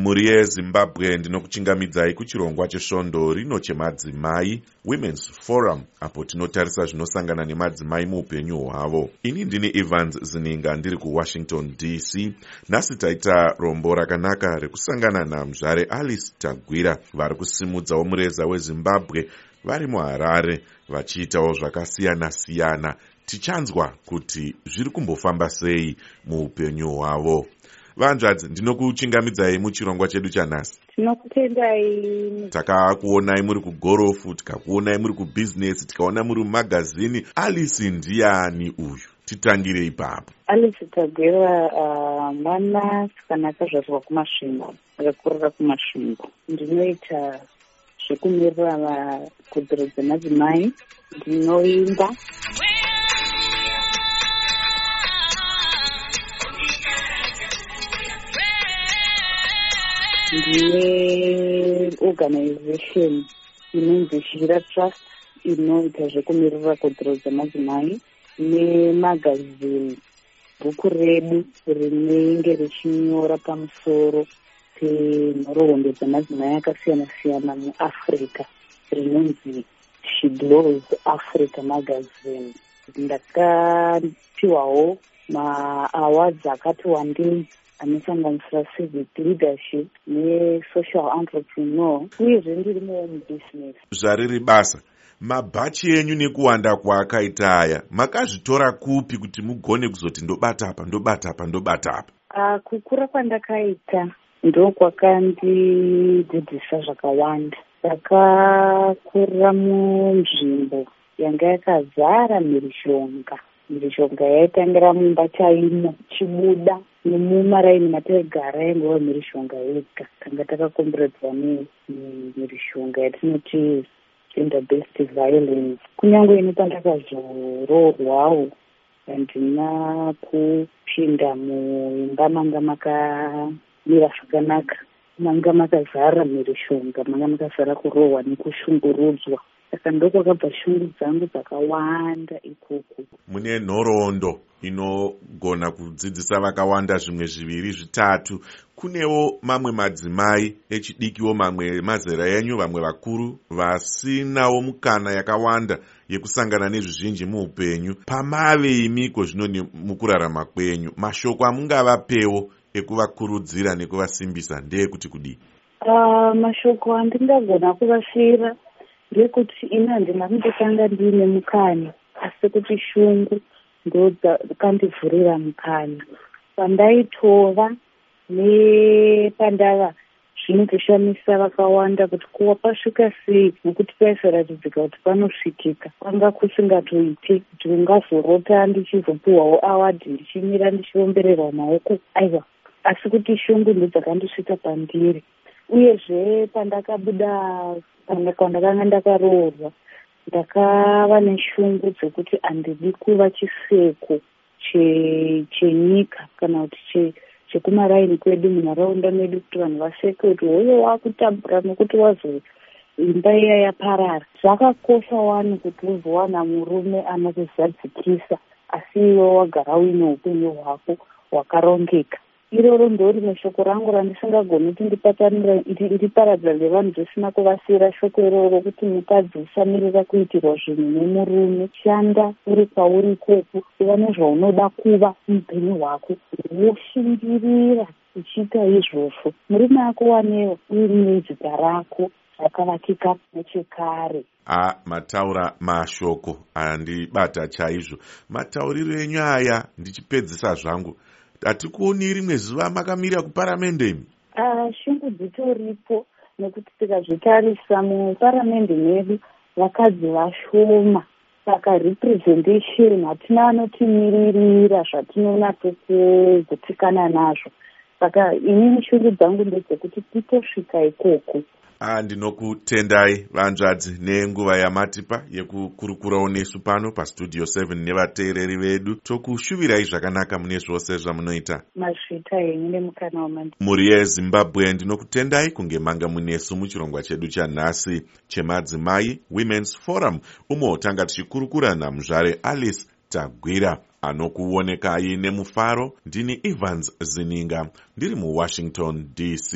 mhuri yezimbabwe ndinokuchingamidzai kuchirongwa chesvondo rino chemadzimai womens forum apo tinotarisa zvinosangana nemadzimai muupenyu hwavo. Ini ndini evans zininga ndiri kuwashington dc nhasi taita rombo rakanaka rekusangana namzvare alice tagwira vari kusimudzawo mureza wezimbabwe vari muharare vachiitawo zvakasiyana-siyana. Tichanzwa kuti zviri kumbofamba sei muupenyu hwavo vanzvadzi ndinokuchingamidzai muchirongwa chedu chanhasi. Tinokutendai takakuonai muri kugorofu tikakuonai muri kubhizinesi tikaona muri mumagazini alice ndiani uyu? Titangire ipapo. Alice tagwera uh, mwana sikana akazvarwa kumasvingo akakurira kumasvingo. Ndinoita zvekumirira vakodzero dzemadzimai ndinoimba ndine organization inonzi shira trust inoita zvekumirira kodzero dzemadzimai nemagazini bhuku redu rinenge richinyora pamusoro penhoroondo dzemadzimai akasiyana-siyana muafrica rinonzi shiglos africa magazine. Ndakapiwawo maawards akati wandei anosanganisira civic leadership nesocial entrepreneur. Uyezve ndirimoo mubusiness zvariri basa mabhachi enyu nekuwanda kwaakaita aya makazvitora kupi kuti mugone kuzoti ndobata apa ndobata apa ndobata apa? Uh, kukura kwandakaita ndokwakandidzidzisa zvakawanda. Ndakakurira munzvimbo yanga yakazara mhirishonga mhirishonga yaitangira mumba chaimo chibuda nemumaraini mataigara yaingova mhirishonga yega. Tanga takakomberedzwa nemhirishonga yatinoti gender based violence. Kunyange ine pandakazoroorwawo handina kupinda muimba manga makamira zvakanaka. Manga makazara mhirishonga manga makazara kurohwa nekushungurudzwa saka ndokwakabva shungu dzangu dzakawanda ikoko. Mune nhoroondo inogona kudzidzisa vakawanda zvimwe zviviri zvitatu. Kunewo mamwe madzimai echidikiwo mamwe mazera enyu vamwe vakuru vasinawo mukana yakawanda yekusangana nezvizhinji muupenyu. Pamave imiko zvino mukurarama kwenyu mashoko amungavapewo ekuvakurudzira nekuvasimbisa ndeekuti kudii? Uh, mashoko andingagona kuvasiyira ndekuti ini handina kundotanga ndiine mukana asi kuti shungu ndokandivhurira mukana. Pandaitova nepandava zvinotoshamisa vakawanda kuti kuva pasvika sei nekuti paisaratidzika kuti panosvikika kwanga kusingatoiti kuti ungazorota ndichizopiwawo awadhi ndichimira ndichiombererwa maoko. Aiwa asi kuti shungu ndodzakandisvika pandiri uyezve pandakabuda pandakanga ndakaroorwa ndakava neshungu dzekuti handidi kuva chiseko chenyika kana kuti chekumaraini kwedu munharaunda medu kuti vanhu vaseke kuti hoyo waakutambura nokuti wazo imba iya yaparara. Zvakakosha wani kuti uzowana murume anokuzadzikisa asi iwe wagara uine upenyu hwako hwakarongeka iroro ndo rimwe shoko rangu randisingagoni kuti ndipatanira ndiparadza nevanhu zvisina kuvasiyira shoko iroro kuti mukadzi usamirira kuitirwa zvinhu nemurume shanda uri kwauri ikoko uva nezvaunoda kuva muupenyu hwako. Woshingirira uchiita izvozvo. Murume ako wanewo uine dzita rako rakavakika nechekare. A mataura mashoko andibata chaizvo. Matauriro enyu aya ndichipedzisa zvangu hatikuoni rimwe zuva makamirira kuparamende imi? Uh, shungu dzitoripo nekuti tikazvitarisa muparamende medu vakadzi vashoma. Saka representation hatina anotimiririra zvatinonatso kugutsikana nazvo. Saka inini shungu dzangu ndedzekuti titosvika ikoko ndinokutendai vanzvadzi nenguva yamatipa yekukurukurawo nesu pano pastudio 7 nevateereri vedu. Tokushuvirai zvakanaka mune zvose zvamunoita. Mazvita henyu nemukana wamandi mhuri yezimbabwe ndinokutendai kunge manga munesu muchirongwa chedu chanhasi chemadzimai womens forum umo tanga tichikurukura namuzvare alice tagwira anokuonekai nemufaro. Ndini evans zininga ndiri muwashington dc